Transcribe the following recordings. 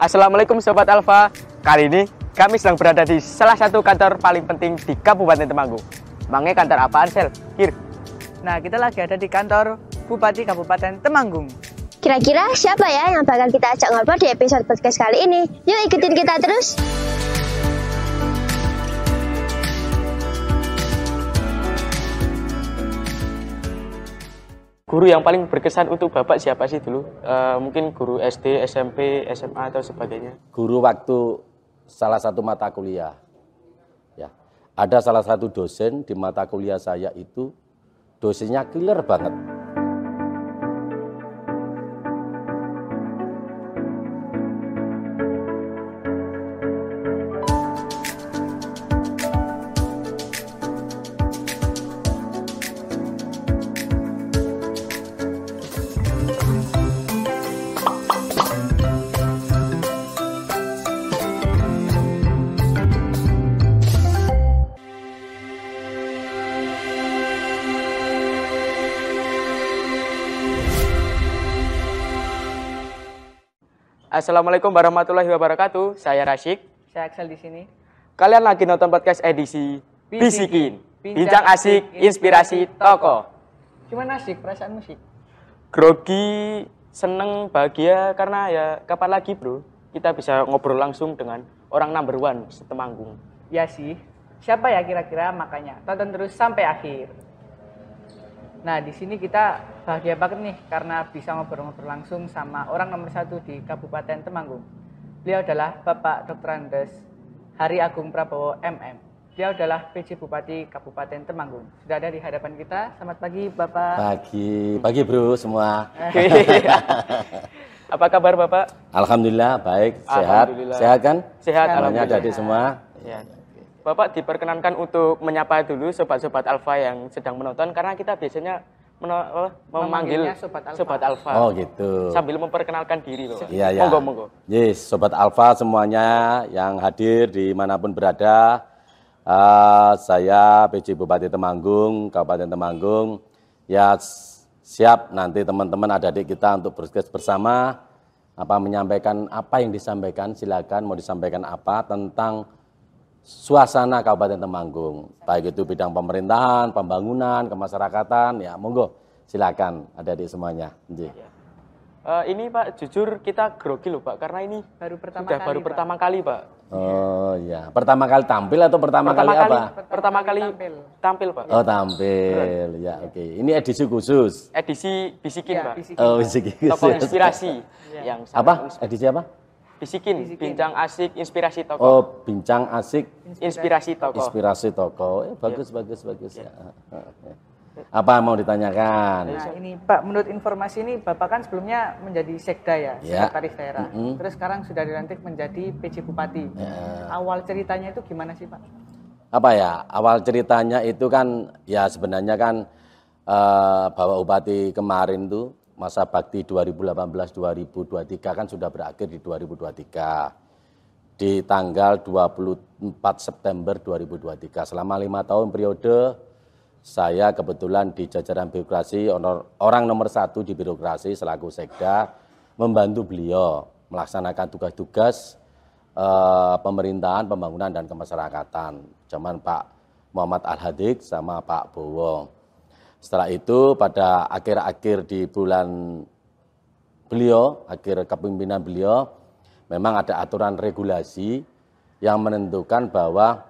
Assalamualaikum Sobat Alfa. Kali ini kami sedang berada di salah satu kantor paling penting di Kabupaten Temanggung. Mangnya kantor apaan, Sel? Kir. Nah, kita lagi ada di kantor Bupati Kabupaten Temanggung. Kira-kira siapa ya yang bakal kita ajak ngobrol di episode podcast kali ini? Yuk ikutin kita terus. Guru yang paling berkesan untuk Bapak siapa sih dulu? Eh, mungkin guru SD, SMP, SMA atau sebagainya. guru waktu salah satu mata kuliah. Ya. Ada salah satu dosen di mata kuliah saya itu dosennya killer banget. Assalamualaikum warahmatullahi wabarakatuh. Saya Rasyik. Saya Axel di sini. Kalian lagi nonton podcast edisi Bisikin. Bincang asik, inspirasi, toko. Gimana sih perasaan musik? Grogi, seneng, bahagia karena ya kapan lagi bro kita bisa ngobrol langsung dengan orang number one setemanggung. Ya sih. Siapa ya kira-kira makanya tonton terus sampai akhir. Nah, di sini kita bahagia banget nih karena bisa ngobrol-ngobrol langsung sama orang nomor satu di Kabupaten Temanggung. Beliau adalah Bapak Dr. Andes Hari Agung Prabowo MM. Beliau adalah PJ Bupati Kabupaten Temanggung. Sudah ada di hadapan kita. Selamat pagi, Bapak. Pagi, pagi bro semua. Apa kabar Bapak? Alhamdulillah baik, sehat. Alhamdulillah. Sehat kan? Sehat, Semuanya alhamdulillah. adik semua. Ya. Bapak diperkenankan untuk menyapa dulu sobat-sobat Alfa yang sedang menonton karena kita biasanya memanggil Memanggilnya Sobat Alfa. sobat Alfa Oh gitu. sambil memperkenalkan diri Bapak. Iya, iya. Monggo, monggo. Yes, Sobat Alfa semuanya yang hadir di mana pun berada. Eh, saya PJ Bupati Temanggung, Kabupaten Temanggung. Ya siap nanti teman-teman adik-adik kita untuk berdiskusi bersama. Apa menyampaikan apa yang disampaikan silakan mau disampaikan apa tentang suasana Kabupaten Temanggung. Baik itu bidang pemerintahan, pembangunan, kemasyarakatan, ya monggo silakan adik-adik semuanya. Nggih. Eh, ini Pak, jujur kita grogi loh Pak karena ini Baru pertama sudah kali, baru Pak. pertama kali Pak. Oh ya, pertama kali tampil atau pertama, kali apa? pertama kali kali tampil. tampil Pak. Oh tampil, ya oke. Ini edisi khusus. Edisi bisikin Ya, Pak. bisikin. Oh edisi Toko khusus. inspirasi yang sangat Apa? Edisi apa? Bisikin, bincang asik, inspirasi toko. Oh bincang asik, Inspirasi toko. inspirasi toko. Eh, bagus, bagus, bagus ya. Apa mau ditanyakan? Nah ini Pak, menurut informasi ini Bapak kan sebelumnya menjadi sekda ya, Ya. sekretaris daerah. Mm-mm. Terus sekarang sudah dilantik menjadi PJ Bupati. Ya. Awal ceritanya itu gimana sih Pak? apa ya awal ceritanya itu kan ya sebenarnya kan eh, Bapak Bupati kemarin tuh masa bakti 2018-2023 kan sudah berakhir di 2023 di tanggal 24 September 2023 selama lima tahun periode saya kebetulan di jajaran birokrasi orang nomor satu di birokrasi selaku sekda membantu beliau melaksanakan tugas-tugas eh, pemerintahan, pembangunan dan kemasyarakatan. Zaman Pak Muhammad Al-Hadik sama Pak Bowo. Setelah itu pada akhir-akhir di bulan beliau, akhir kepemimpinan beliau, memang ada aturan regulasi yang menentukan bahwa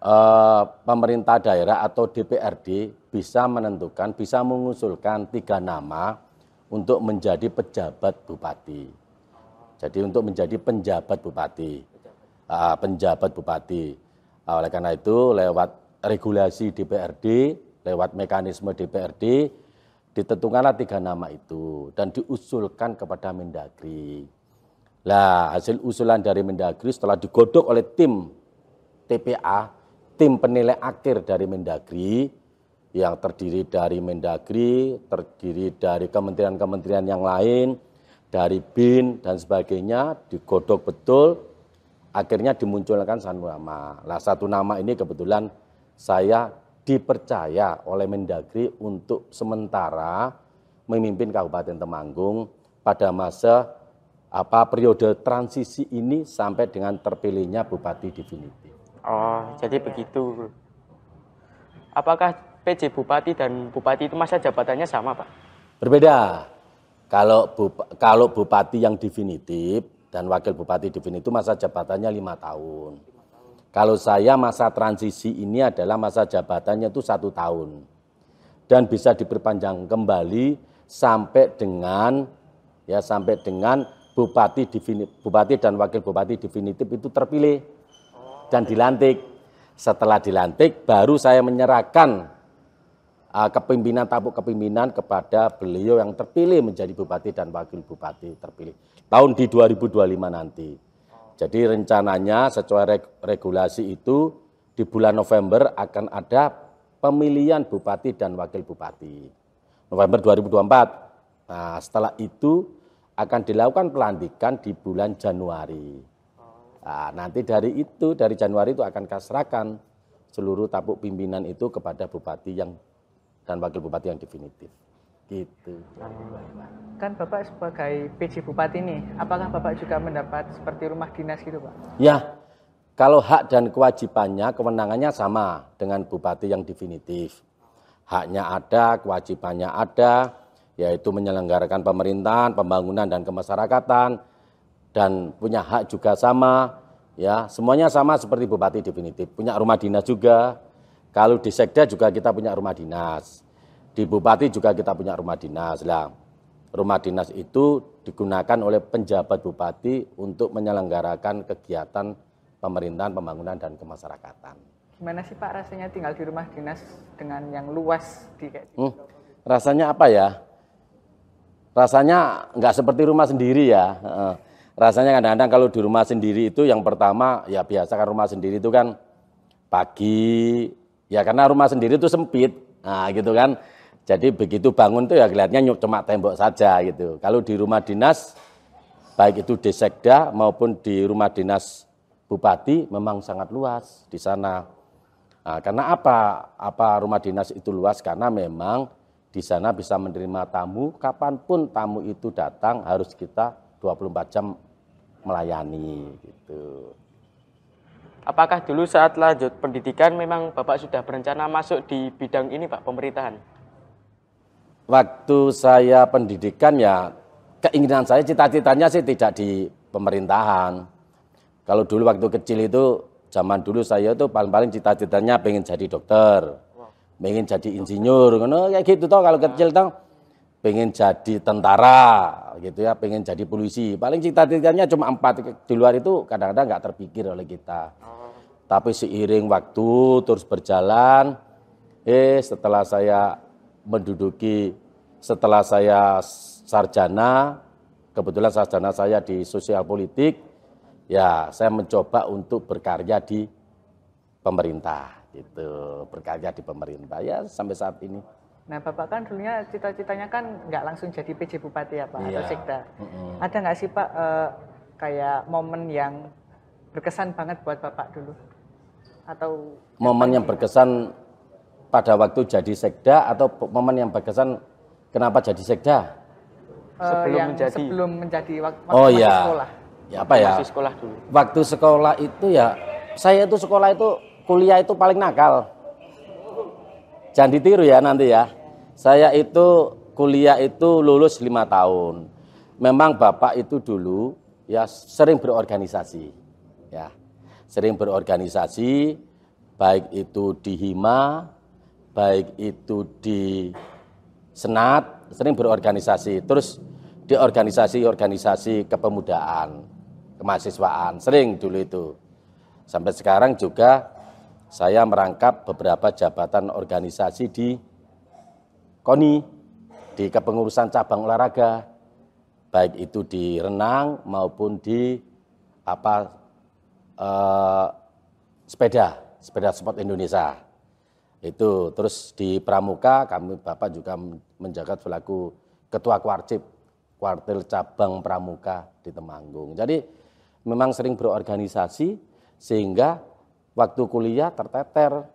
eh, pemerintah daerah atau DPRD bisa menentukan, bisa mengusulkan tiga nama untuk menjadi pejabat bupati. Jadi untuk menjadi penjabat bupati, Ah, penjabat bupati. Ah, oleh karena itu lewat regulasi DPRD, lewat mekanisme DPRD, ditentukanlah tiga nama itu dan diusulkan kepada Mendagri. Lah hasil usulan dari Mendagri setelah digodok oleh tim TPA, tim penilai akhir dari Mendagri, yang terdiri dari Mendagri, terdiri dari kementerian-kementerian yang lain, dari BIN dan sebagainya, digodok betul, akhirnya dimunculkan satu nama. Lah satu nama ini kebetulan saya dipercaya oleh Mendagri untuk sementara memimpin Kabupaten Temanggung pada masa apa periode transisi ini sampai dengan terpilihnya bupati definitif. Oh, jadi begitu. Apakah PJ Bupati dan Bupati itu masa jabatannya sama, Pak? Berbeda. Kalau bup- kalau bupati yang definitif dan wakil bupati definitif masa jabatannya lima tahun. Kalau saya masa transisi ini adalah masa jabatannya itu satu tahun dan bisa diperpanjang kembali sampai dengan ya sampai dengan bupati bupati dan wakil bupati definitif itu terpilih dan dilantik. Setelah dilantik baru saya menyerahkan uh, kepimpinan tabuk kepimpinan kepada beliau yang terpilih menjadi bupati dan wakil bupati terpilih tahun di 2025 nanti. Jadi rencananya sesuai reg- regulasi itu di bulan November akan ada pemilihan bupati dan wakil bupati. November 2024. Nah, setelah itu akan dilakukan pelantikan di bulan Januari. Nah, nanti dari itu, dari Januari itu akan kasrakan seluruh tabuk pimpinan itu kepada bupati yang dan wakil bupati yang definitif. Gitu. Kan Bapak sebagai PJ Bupati nih, apakah Bapak juga mendapat seperti rumah dinas gitu Pak? Ya, kalau hak dan kewajibannya, kewenangannya sama dengan bupati yang definitif. Haknya ada, kewajibannya ada, yaitu menyelenggarakan pemerintahan, pembangunan dan kemasyarakatan, dan punya hak juga sama. Ya, semuanya sama seperti bupati definitif. Punya rumah dinas juga. Kalau di sekda juga kita punya rumah dinas. Di bupati juga kita punya rumah dinas. Lah, rumah dinas itu digunakan oleh penjabat bupati untuk menyelenggarakan kegiatan pemerintahan, pembangunan dan kemasyarakatan. Gimana sih Pak rasanya tinggal di rumah dinas dengan yang luas di kayak Hmm, rasanya apa ya? Rasanya nggak seperti rumah sendiri ya. Rasanya kadang-kadang kalau di rumah sendiri itu yang pertama ya biasa kan rumah sendiri itu kan pagi ya karena rumah sendiri itu sempit. Nah, gitu kan. Jadi begitu bangun tuh ya kelihatannya cuma tembok saja gitu. Kalau di rumah dinas baik itu di sekda maupun di rumah dinas bupati memang sangat luas di sana. Nah, karena apa? Apa rumah dinas itu luas? Karena memang di sana bisa menerima tamu kapan pun tamu itu datang harus kita 24 jam melayani gitu. Apakah dulu saat lanjut pendidikan memang Bapak sudah berencana masuk di bidang ini, Pak, pemerintahan? Waktu saya pendidikan ya keinginan saya cita-citanya sih tidak di pemerintahan. Kalau dulu waktu kecil itu zaman dulu saya tuh paling-paling cita-citanya pengen jadi dokter, pengen jadi insinyur, ngono kayak gitu toh kalau kecil toh pengen jadi tentara gitu ya, pengen jadi polisi. Paling cita-citanya cuma empat di luar itu kadang-kadang nggak terpikir oleh kita. Tapi seiring waktu terus berjalan, eh setelah saya menduduki, setelah saya sarjana, kebetulan sarjana saya di sosial politik, ya saya mencoba untuk berkarya di pemerintah gitu, berkarya di pemerintah ya sampai saat ini. Nah Bapak kan dulunya cita-citanya kan nggak langsung jadi PJ Bupati ya Pak atau Iya. Sekda. Mm-mm. Ada nggak sih Pak eh, kayak momen yang berkesan banget buat Bapak dulu? Atau Momen yang berkesan pada waktu jadi sekda atau momen yang berkesan kenapa jadi sekda? eh, Sebelum yang menjadi- sebelum menjadi waktu Oh masih iya. sekolah? Ya apa ya? Masih sekolah dulu. Waktu sekolah itu ya saya itu sekolah itu kuliah itu paling nakal. Jangan ditiru ya nanti ya. Saya itu kuliah itu lulus lima tahun. Memang bapak itu dulu ya sering berorganisasi, ya sering berorganisasi, baik itu di hima, baik itu di senat, sering berorganisasi. Terus di organisasi-organisasi kepemudaan, kemahasiswaan, sering dulu itu. Sampai sekarang juga saya merangkap beberapa jabatan organisasi di KONI, di kepengurusan cabang olahraga, baik itu di renang maupun di apa eh, sepeda, sepeda sport Indonesia. Itu terus di Pramuka kami Bapak juga menjaga selaku ketua kuarcip kuartil cabang Pramuka di Temanggung. Jadi memang sering berorganisasi sehingga waktu kuliah terteter.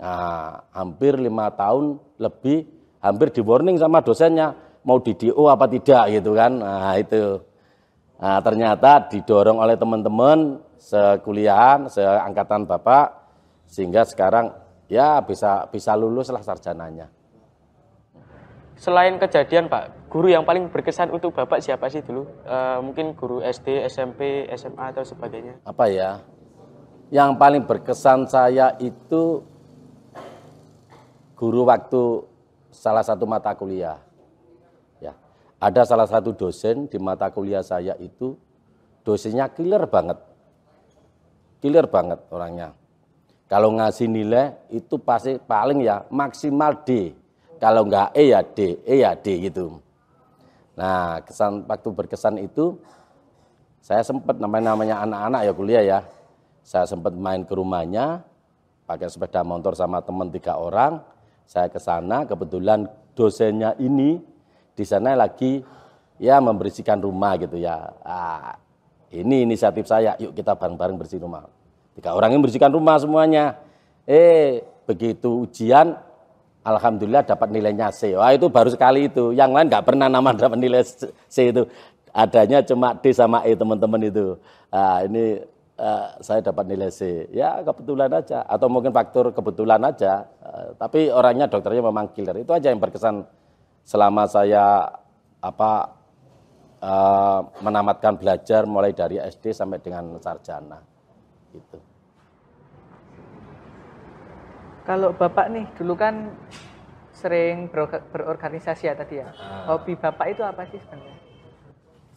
Nah, hampir lima tahun lebih, hampir di warning sama dosennya mau di DO apa tidak gitu kan. Nah itu. Nah, ternyata didorong oleh teman-teman sekuliahan, seangkatan Bapak, sehingga sekarang ya bisa bisa lulus lah sarjananya. Selain kejadian Pak, guru yang paling berkesan untuk Bapak siapa sih dulu? Eh, mungkin guru SD, SMP, SMA atau sebagainya. Apa ya? Yang paling berkesan saya itu guru waktu salah satu mata kuliah. Ya. Ada salah satu dosen di mata kuliah saya itu dosennya killer banget. Killer banget orangnya. Kalau ngasih nilai itu pasti paling ya maksimal D. Kalau enggak E ya D, E ya D gitu. Nah, kesan waktu berkesan itu saya sempat namanya namanya anak-anak ya kuliah ya. Saya sempat main ke rumahnya pakai sepeda motor sama teman tiga orang. Saya ke sana kebetulan dosennya ini di sana lagi ya membersihkan rumah gitu ya. Ah, ini inisiatif saya, yuk kita bareng-bareng bersih rumah. Tiga orang yang bersihkan rumah semuanya. Eh, begitu ujian Alhamdulillah dapat nilainya C. Wah itu baru sekali itu. Yang lain nggak pernah nama dapat nilai C itu. Adanya cuma D sama E teman-teman itu. Nah, ini uh, saya dapat nilai C. Ya kebetulan aja. Atau mungkin faktor kebetulan aja. Uh, tapi orangnya dokternya memang killer. Itu aja yang berkesan selama saya apa uh, menamatkan belajar mulai dari SD sampai dengan sarjana. Gitu. Kalau Bapak nih dulu kan sering berorganisasi ya tadi ya. Ah. Hobi Bapak itu apa sih sebenarnya?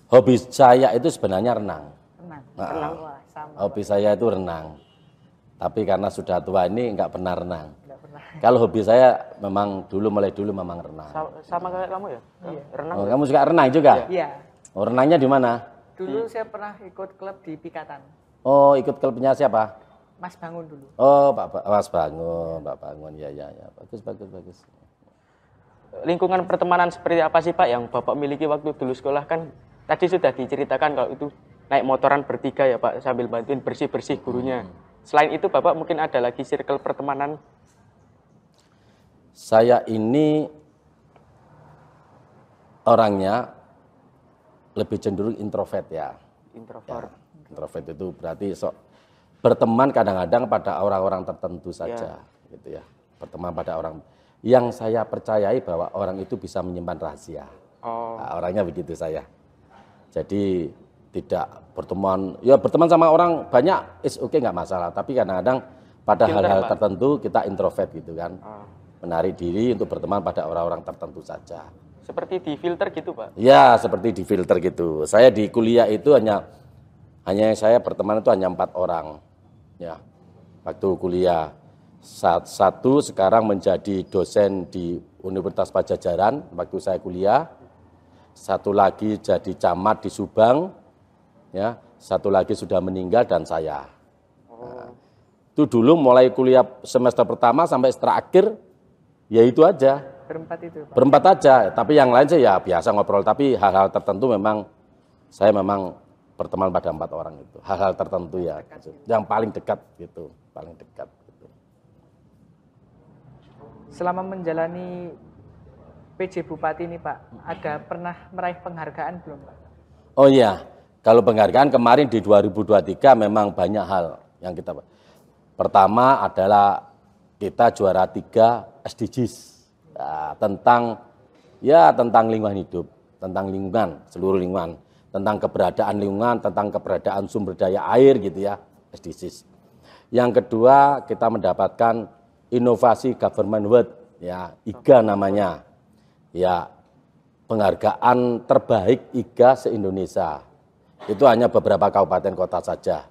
Hobi saya itu sebenarnya renang. Renang. Nah, renang. Wah, sama. Hobi saya itu renang. Tapi karena sudah tua ini nggak pernah renang. pernah. Kalau hobi saya memang dulu mulai dulu memang renang. Sama, sama kayak kamu ya? Iya. Renang. Oh, kamu suka renang juga? Iya. Oh, renangnya di mana? Dulu saya pernah ikut klub di Pikatan. Oh, ikut klubnya siapa? Mas Bangun dulu. Oh, Pak Mas Bangun, Pak Bangun. Ya, ya, ya. Bagus, bagus, bagus. Lingkungan pertemanan seperti apa sih Pak yang Bapak miliki waktu dulu sekolah kan tadi sudah diceritakan kalau itu naik motoran bertiga ya Pak sambil bantuin bersih-bersih gurunya. Hmm. Selain itu Bapak mungkin ada lagi circle pertemanan? Saya ini orangnya lebih cenderung introvert ya. Introvert. Ya, introvert itu berarti sok berteman kadang-kadang pada orang-orang tertentu saja ya. gitu ya. Berteman pada orang. Yang saya percayai bahwa orang itu bisa menyimpan rahasia. Oh. nah, orangnya begitu saya. Jadi tidak berteman. Ya berteman sama orang banyak is oke okay, nggak masalah. Tapi kadang-kadang pada hal-hal tertentu kita introvert gitu kan. Oh. menarik diri untuk berteman pada orang-orang tertentu saja. Seperti di filter gitu pak? Ya seperti di filter gitu. Saya di kuliah itu hanya hanya saya berteman itu hanya empat orang ya. Waktu kuliah. Satu sekarang menjadi dosen di Universitas Pajajaran waktu saya kuliah. Satu lagi jadi camat di Subang ya. Satu lagi sudah meninggal dan saya. Nah, itu dulu mulai kuliah semester pertama sampai terakhir ya itu aja. Berempat itu Pak. berempat aja tapi yang lain sih ya biasa ngobrol. Tapi hal-hal tertentu memang saya memang berteman pada empat orang itu. Hal-hal tertentu ya dekat. yang paling dekat gitu paling dekat gitu. selama menjalani PJ Bupati ini Pak ada pernah meraih penghargaan belum Pak? Oh iya kalau penghargaan kemarin di 2023 memang banyak hal yang kita pertama adalah kita juara tiga SDGs ya, tentang ya tentang lingkungan hidup tentang lingkungan seluruh lingkungan tentang keberadaan lingkungan, tentang keberadaan sumber daya air gitu ya, SDGs. Yang kedua, kita mendapatkan inovasi government word ya, IGA namanya. Ya, penghargaan terbaik IGA se-Indonesia. Itu hanya beberapa kabupaten kota saja.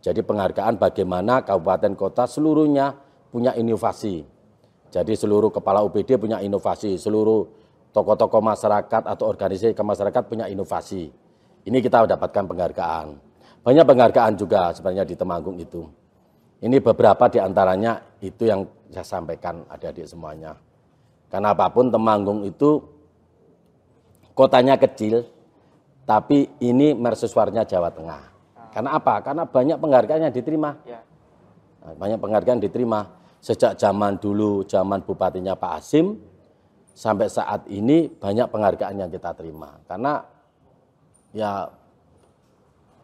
Jadi penghargaan bagaimana kabupaten kota seluruhnya punya inovasi. Jadi seluruh kepala UPD punya inovasi, seluruh tokoh-tokoh masyarakat atau organisasi masyarakat punya inovasi. Ini kita dapatkan penghargaan. Banyak penghargaan juga sebenarnya di Temanggung itu. Ini beberapa di antaranya itu yang saya sampaikan adik-adik semuanya. Karena apa pun Temanggung itu kotanya kecil, tapi ini mersusuarnya Jawa Tengah. Karena apa? Karena banyak penghargaan yang diterima. Ya. Nah, banyak penghargaan diterima. Sejak zaman dulu, zaman bupatinya Pak Asim, sampai saat ini banyak penghargaan yang kita terima. Karena ya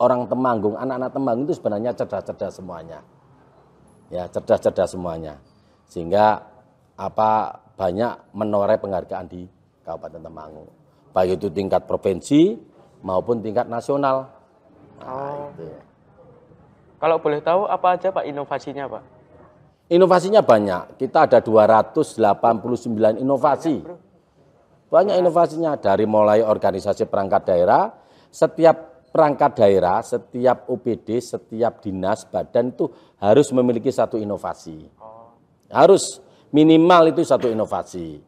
orang Temanggung, anak-anak Temanggung itu sebenarnya cerdas-cerdas semuanya. Ya, cerdas-cerdas semuanya. Sehingga apa banyak menoreh penghargaan di Kabupaten Temanggung. Baik itu tingkat provinsi maupun tingkat nasional. Nah, itu. Kalau boleh tahu apa aja Pak inovasinya Pak? Inovasinya banyak. Kita ada 289 inovasi. Banyak inovasinya dari mulai organisasi perangkat daerah, setiap perangkat daerah, setiap OPD, setiap dinas, badan itu harus memiliki satu inovasi. Harus minimal itu satu inovasi.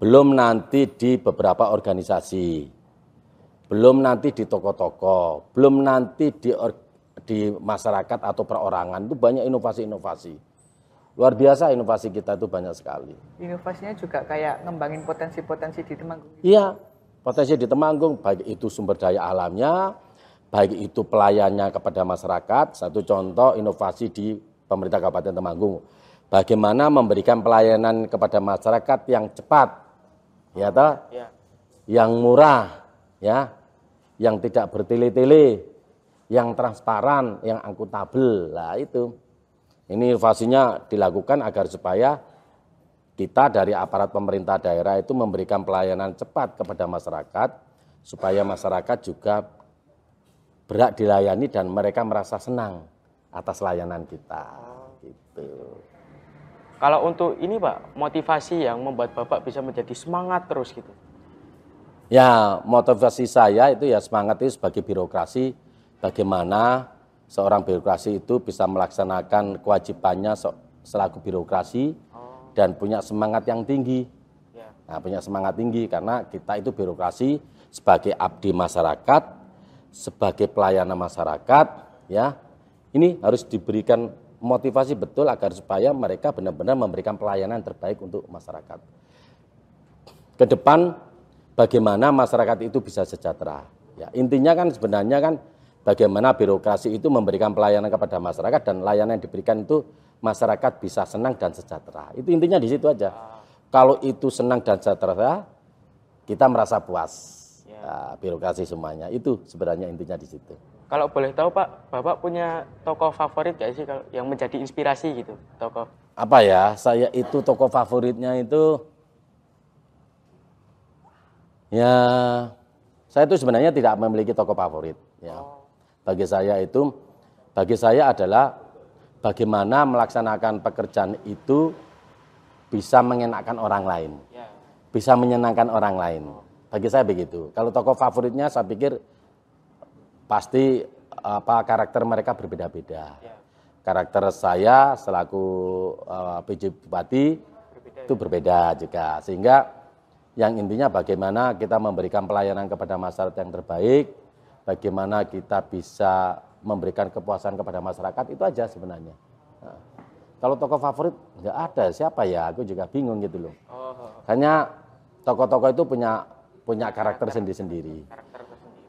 Belum nanti di beberapa organisasi. Belum nanti di toko-toko, belum nanti di di masyarakat atau perorangan itu banyak inovasi-inovasi. Luar biasa inovasi kita itu banyak sekali. Inovasinya juga kayak ngembangin potensi-potensi di Temanggung. Iya, potensi di Temanggung baik itu sumber daya alamnya, baik itu pelayannya kepada masyarakat. Satu contoh inovasi di pemerintah Kabupaten Temanggung. Bagaimana memberikan pelayanan kepada masyarakat yang cepat, ya toh? Ya. yang murah, ya, yang tidak bertele-tele, yang transparan, yang akuntabel. Lah itu. Ini inovasinya dilakukan agar supaya kita dari aparat pemerintah daerah itu memberikan pelayanan cepat kepada masyarakat supaya masyarakat juga berat dilayani dan mereka merasa senang atas layanan kita. Gitu. Kalau untuk ini Pak, motivasi yang membuat Bapak bisa menjadi semangat terus gitu. Ya, motivasi saya itu ya semangat itu sebagai birokrasi bagaimana seorang birokrasi itu bisa melaksanakan kewajibannya selaku birokrasi dan punya semangat yang tinggi. Ya. Nah, punya semangat tinggi karena kita itu birokrasi sebagai abdi masyarakat, sebagai pelayanan masyarakat, ya. Ini harus diberikan motivasi betul agar supaya mereka benar-benar memberikan pelayanan terbaik untuk masyarakat. Ke depan bagaimana masyarakat itu bisa sejahtera. Ya, intinya kan sebenarnya kan bagaimana birokrasi itu memberikan pelayanan kepada masyarakat dan layanan yang diberikan itu masyarakat bisa senang dan sejahtera. Itu intinya di situ aja. Kalau itu senang dan sejahtera, kita merasa puas. Ya. Nah, birokrasi semuanya itu sebenarnya intinya di situ. Kalau boleh tahu Pak, Bapak punya tokoh favorit gak sih kalau yang menjadi inspirasi gitu, tokoh? Apa ya? Saya itu tokoh favoritnya itu ya saya itu sebenarnya tidak memiliki tokoh favorit ya. Bagi saya itu bagi saya adalah bagaimana melaksanakan pekerjaan itu bisa mengenakan orang lain. Ya. Bisa menyenangkan orang lain. Bagi saya begitu. Kalau tokoh favoritnya saya pikir pasti apa karakter mereka berbeda-beda. Ya. Karakter saya selaku uh, PJ Bupati itu berbeda juga. Sehingga yang intinya bagaimana kita memberikan pelayanan kepada masyarakat yang terbaik, bagaimana kita bisa memberikan kepuasan kepada masyarakat itu aja sebenarnya. Nah, kalau tokoh favorit nggak ada siapa ya? Aku juga bingung gitu loh. Oh, Hanya tokoh-tokoh itu punya punya karakter sendiri-sendiri.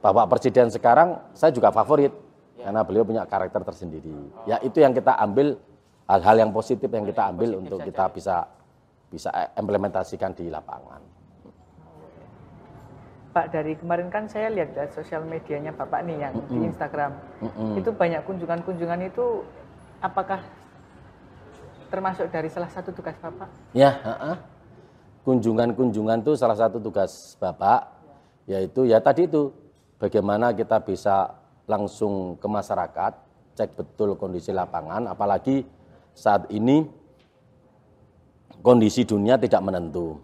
Bapak Presiden sekarang saya juga favorit Ya. karena beliau punya karakter tersendiri. Ya itu yang kita ambil hal-hal yang positif yang kita ambil positif untuk kita ya. bisa bisa implementasikan di lapangan. Pak dari kemarin kan saya lihat dari sosial medianya Bapak nih yang di Instagram. Mm-mm. Itu banyak kunjungan-kunjungan itu apakah termasuk dari salah satu tugas Bapak? Ya, kunjungan-kunjungan itu salah satu tugas Bapak, yaitu ya tadi itu bagaimana kita bisa langsung ke masyarakat, cek betul kondisi lapangan, apalagi saat ini kondisi dunia tidak menentu.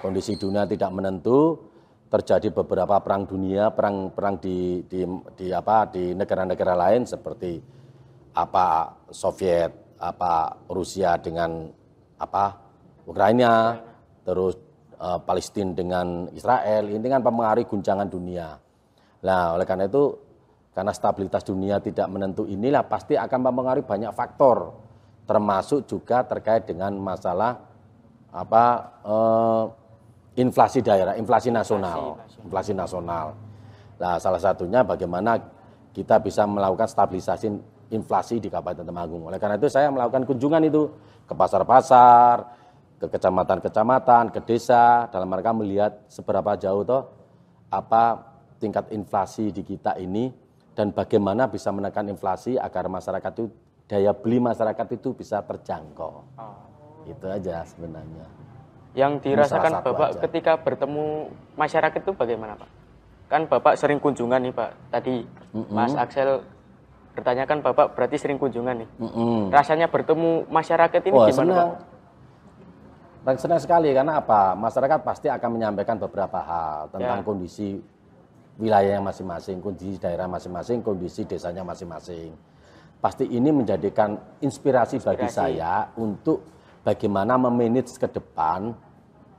Kondisi dunia tidak menentu, terjadi beberapa perang dunia, perang-perang di, di, di apa di negara-negara lain seperti apa Soviet, apa Rusia dengan apa Ukraina, terus eh, Palestina dengan Israel, ini kan mempengaruhi guncangan dunia. Nah, oleh karena itu karena stabilitas dunia tidak menentu inilah pasti akan mempengaruhi banyak faktor, termasuk juga terkait dengan masalah apa eh, inflasi daerah, inflasi nasional, inflasi nasional. Nah, salah satunya bagaimana kita bisa melakukan stabilisasi inflasi di Kabupaten Temanggung. Oleh karena itu saya melakukan kunjungan itu ke pasar-pasar, ke kecamatan-kecamatan, ke desa dalam rangka melihat seberapa jauh toh apa tingkat inflasi di kita ini dan bagaimana bisa menekan inflasi agar masyarakat itu daya beli masyarakat itu bisa terjangkau. Oh. Itu aja sebenarnya. Yang dirasakan Bapak aja. ketika bertemu masyarakat itu bagaimana Pak? Kan Bapak sering kunjungan nih Pak. Tadi Mas Axel bertanyakan Bapak berarti sering kunjungan nih. Mm-mm. Rasanya bertemu masyarakat ini Wah, gimana senang. Pak? Dan senang sekali karena apa? Masyarakat pasti akan menyampaikan beberapa hal tentang Ya. kondisi wilayahnya masing-masing, kondisi daerah masing-masing, kondisi desanya masing-masing. Pasti ini menjadikan inspirasi, bagi Inspirasi. saya untuk bagaimana memanage ke depan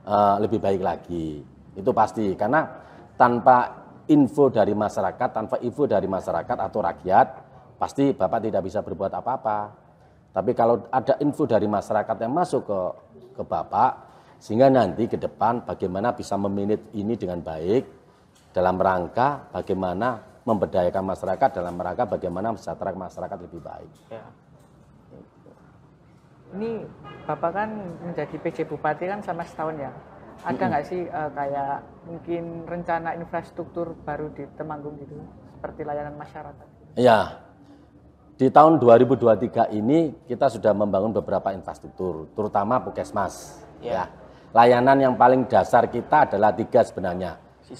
eh, lebih baik lagi. Itu pasti karena tanpa info dari masyarakat, tanpa info dari masyarakat atau rakyat, pasti Bapak tidak bisa berbuat apa-apa. Tapi kalau ada info dari masyarakat yang masuk ke ke Bapak, sehingga nanti ke depan bagaimana bisa memanage ini dengan baik dalam rangka bagaimana memberdayakan masyarakat dalam rangka bagaimana sejahtera masyarakat lebih baik. Ya. Ini Bapak kan menjadi PJ Bupati kan sama setahun ya. Ada nggak sih eh, kayak mungkin rencana infrastruktur baru di Temanggung gitu seperti layanan masyarakat? Ya, di tahun 2023 ini kita sudah membangun beberapa infrastruktur, terutama puskesmas. Ya. Ya. Layanan yang paling dasar kita adalah tiga sebenarnya.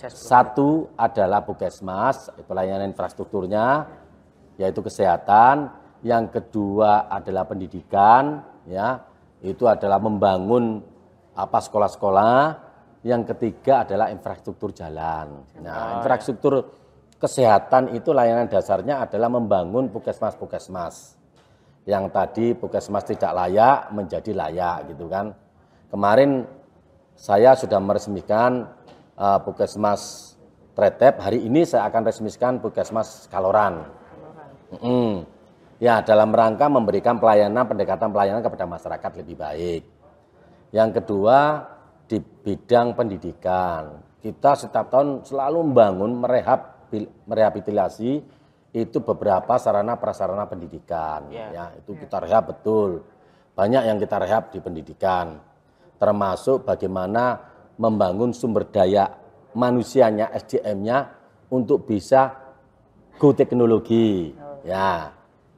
Satu adalah puskesmas, itu layanan infrastrukturnya, yaitu kesehatan. Yang kedua adalah pendidikan, ya, itu adalah membangun apa sekolah-sekolah. Yang ketiga adalah infrastruktur jalan. Nah, infrastruktur kesehatan itu layanan dasarnya adalah membangun puskesmas-puskesmas. Yang tadi puskesmas tidak layak menjadi layak gitu kan. Kemarin saya sudah meresmikan uh, puskesmas Tretep. Hari ini saya akan resmikan puskesmas Kaloran. Mm-mm. Ya, dalam rangka memberikan pelayanan, pendekatan pelayanan kepada masyarakat lebih baik. Yang kedua, di bidang pendidikan. Kita setiap tahun selalu membangun, merehab, merehabilitasi itu beberapa sarana prasarana pendidikan. Ya. Ya, itu kita rehab betul. Banyak yang kita rehab di pendidikan. Termasuk bagaimana membangun sumber daya manusianya, SDM-nya untuk bisa go teknologi. Ya,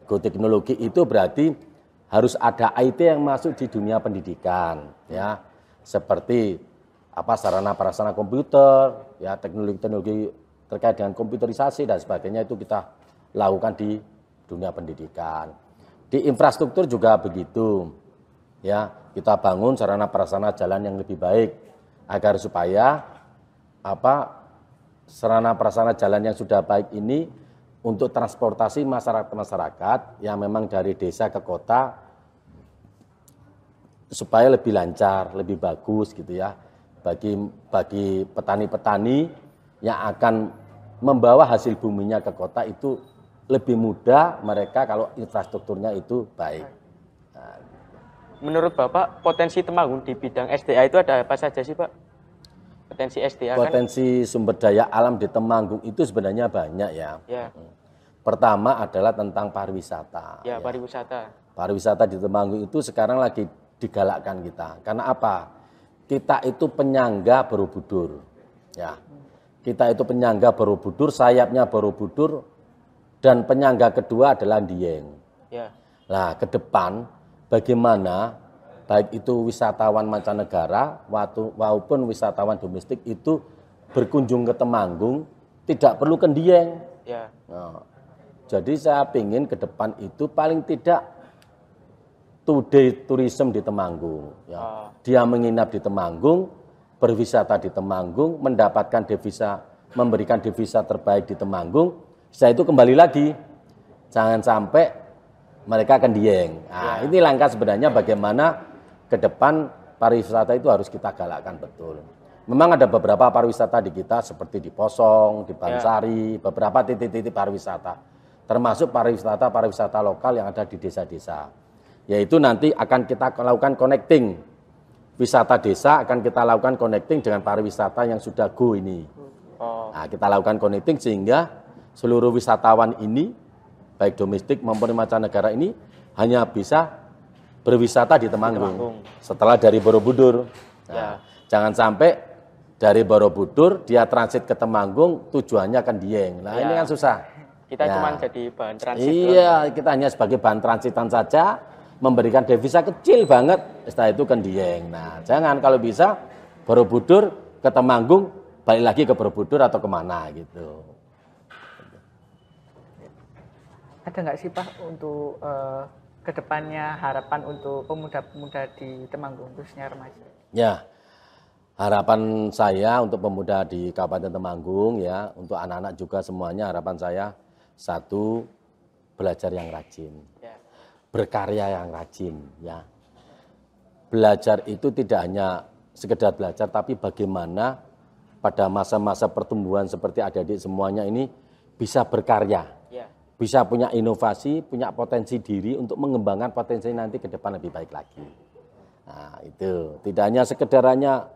go teknologi itu berarti harus ada IT yang masuk di dunia pendidikan, ya. Seperti apa sarana prasarana komputer, ya teknologi-teknologi terkait dengan komputerisasi dan sebagainya itu kita lakukan di dunia pendidikan. Di infrastruktur juga begitu. Ya, kita bangun sarana prasarana jalan yang lebih baik agar supaya apa sarana prasarana jalan yang sudah baik ini untuk transportasi masyarakat-masyarakat yang memang dari desa ke kota supaya lebih lancar, lebih bagus gitu ya. Bagi bagi petani-petani yang akan membawa hasil buminya ke kota itu lebih mudah mereka kalau infrastrukturnya itu baik. Menurut Bapak potensi Temanggung di bidang SDA itu ada apa saja sih Pak? Potensi SDA kan? Potensi sumber daya alam di Temanggung itu sebenarnya banyak ya. Ya, Pertama adalah tentang pariwisata. ya pariwisata. Pariwisata di Temanggung itu sekarang lagi digalakkan kita. Karena apa? Kita itu penyangga Borobudur. Ya. Kita itu penyangga Borobudur, sayapnya Borobudur dan penyangga kedua adalah Dieng. Ya, Nah, ke depan bagaimana baik itu wisatawan mancanegara maupun wisatawan domestik itu berkunjung ke Temanggung tidak perlu ke Dieng. ya, Nah, jadi saya ingin ke depan itu paling tidak today tourism di Temanggung. Ya. Oh. Dia menginap di Temanggung, berwisata di Temanggung, mendapatkan devisa, memberikan devisa terbaik di Temanggung. Setelah itu kembali lagi, jangan sampai mereka akan dieng. Nah, ini langkah sebenarnya bagaimana ke depan pariwisata itu harus kita galakkan betul. Memang ada beberapa pariwisata di kita seperti di Posong, di Bansari, beberapa titik-titik pariwisata. Termasuk pariwisata-pariwisata lokal yang ada di desa-desa. Yaitu nanti akan kita lakukan connecting. Wisata desa akan kita lakukan connecting dengan pariwisata yang sudah go ini. oh, Nah, kita lakukan connecting sehingga seluruh wisatawan ini, baik domestik maupun mancanegara ini, hanya bisa berwisata di Temanggung. Temanggung. Setelah dari Borobudur. Nah, Ya. Jangan sampai dari Borobudur dia transit ke Temanggung tujuannya kan Dieng. Nah Ya. ini kan susah. Kita Ya. cuma jadi bahan transit. doang. Iya, kita hanya sebagai bahan transitan saja, memberikan devisa kecil banget, setelah itu kan dieng. Nah, jangan kalau bisa Borobudur ke Temanggung, balik lagi ke Borobudur atau ke mana gitu. Ada nggak sih Pak untuk eh, ke depannya harapan untuk pemuda-pemuda di Temanggung khususnya remaja? Ya, harapan saya untuk pemuda di Kabupaten Temanggung ya, untuk anak-anak juga semuanya harapan saya satu belajar yang rajin, Ya. berkarya yang rajin ya. Belajar itu tidak hanya sekedar belajar tapi bagaimana pada masa-masa pertumbuhan seperti adik-adik semuanya ini bisa berkarya, Ya. Bisa punya inovasi, punya potensi diri untuk mengembangkan potensi nanti ke depan lebih baik lagi. Nah, itu tidak hanya sekedar hanya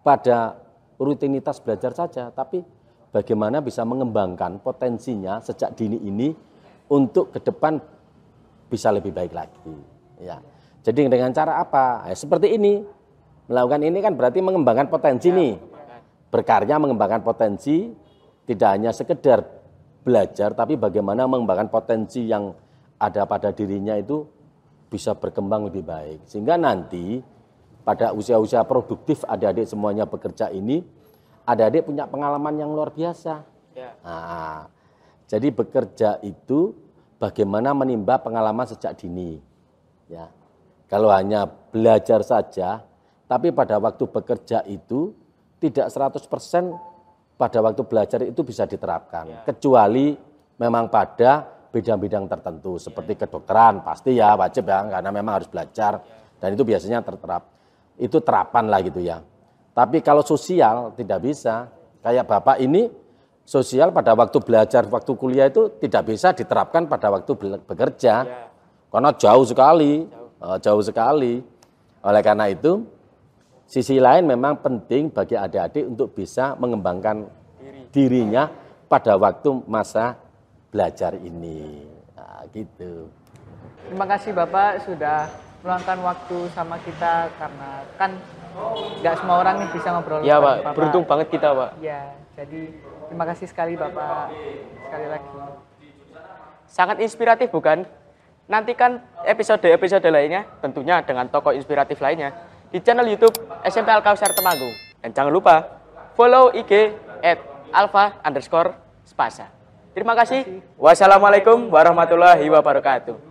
pada rutinitas belajar saja, tapi bagaimana bisa mengembangkan potensinya sejak dini ini untuk ke depan bisa lebih baik lagi. Ya. Jadi dengan cara apa? Ya, seperti ini. Melakukan ini kan berarti mengembangkan potensi nih. Berkarya mengembangkan potensi tidak hanya sekedar belajar tapi bagaimana mengembangkan potensi yang ada pada dirinya itu bisa berkembang lebih baik. Sehingga nanti pada usia-usia produktif adik-adik semuanya bekerja ini, adik-adik punya pengalaman yang luar biasa. Ya. Nah, jadi bekerja itu bagaimana menimba pengalaman sejak dini. Ya. Kalau hanya belajar saja, tapi pada waktu bekerja itu tidak 100% pada waktu belajar itu bisa diterapkan. Kecuali memang pada bidang-bidang tertentu seperti kedokteran pasti ya wajib ya karena memang harus belajar dan itu biasanya terterap. Itu terapan lah gitu ya. Tapi kalau sosial tidak bisa. Kayak Bapak ini sosial pada waktu belajar, waktu kuliah itu tidak bisa diterapkan pada waktu bekerja. Karena jauh sekali, eh, jauh sekali. Oleh karena itu, sisi lain memang penting bagi adik-adik untuk bisa mengembangkan dirinya pada waktu masa belajar ini. Nah, gitu. Terima kasih Bapak sudah meluangkan waktu sama kita karena kan nggak semua orang nih bisa ngobrol. Ya, bareng Pak. Beruntung banget kita, Pak. Ya, jadi terima kasih sekali Bapak sekali lagi. Sangat inspiratif bukan? Nantikan episode-episode lainnya tentunya dengan tokoh inspiratif lainnya di channel YouTube SMP Al Kausar Temanggung. Dan jangan lupa follow IG at alpha underscore spasa. Terima kasih. Wassalamualaikum warahmatullahi wabarakatuh.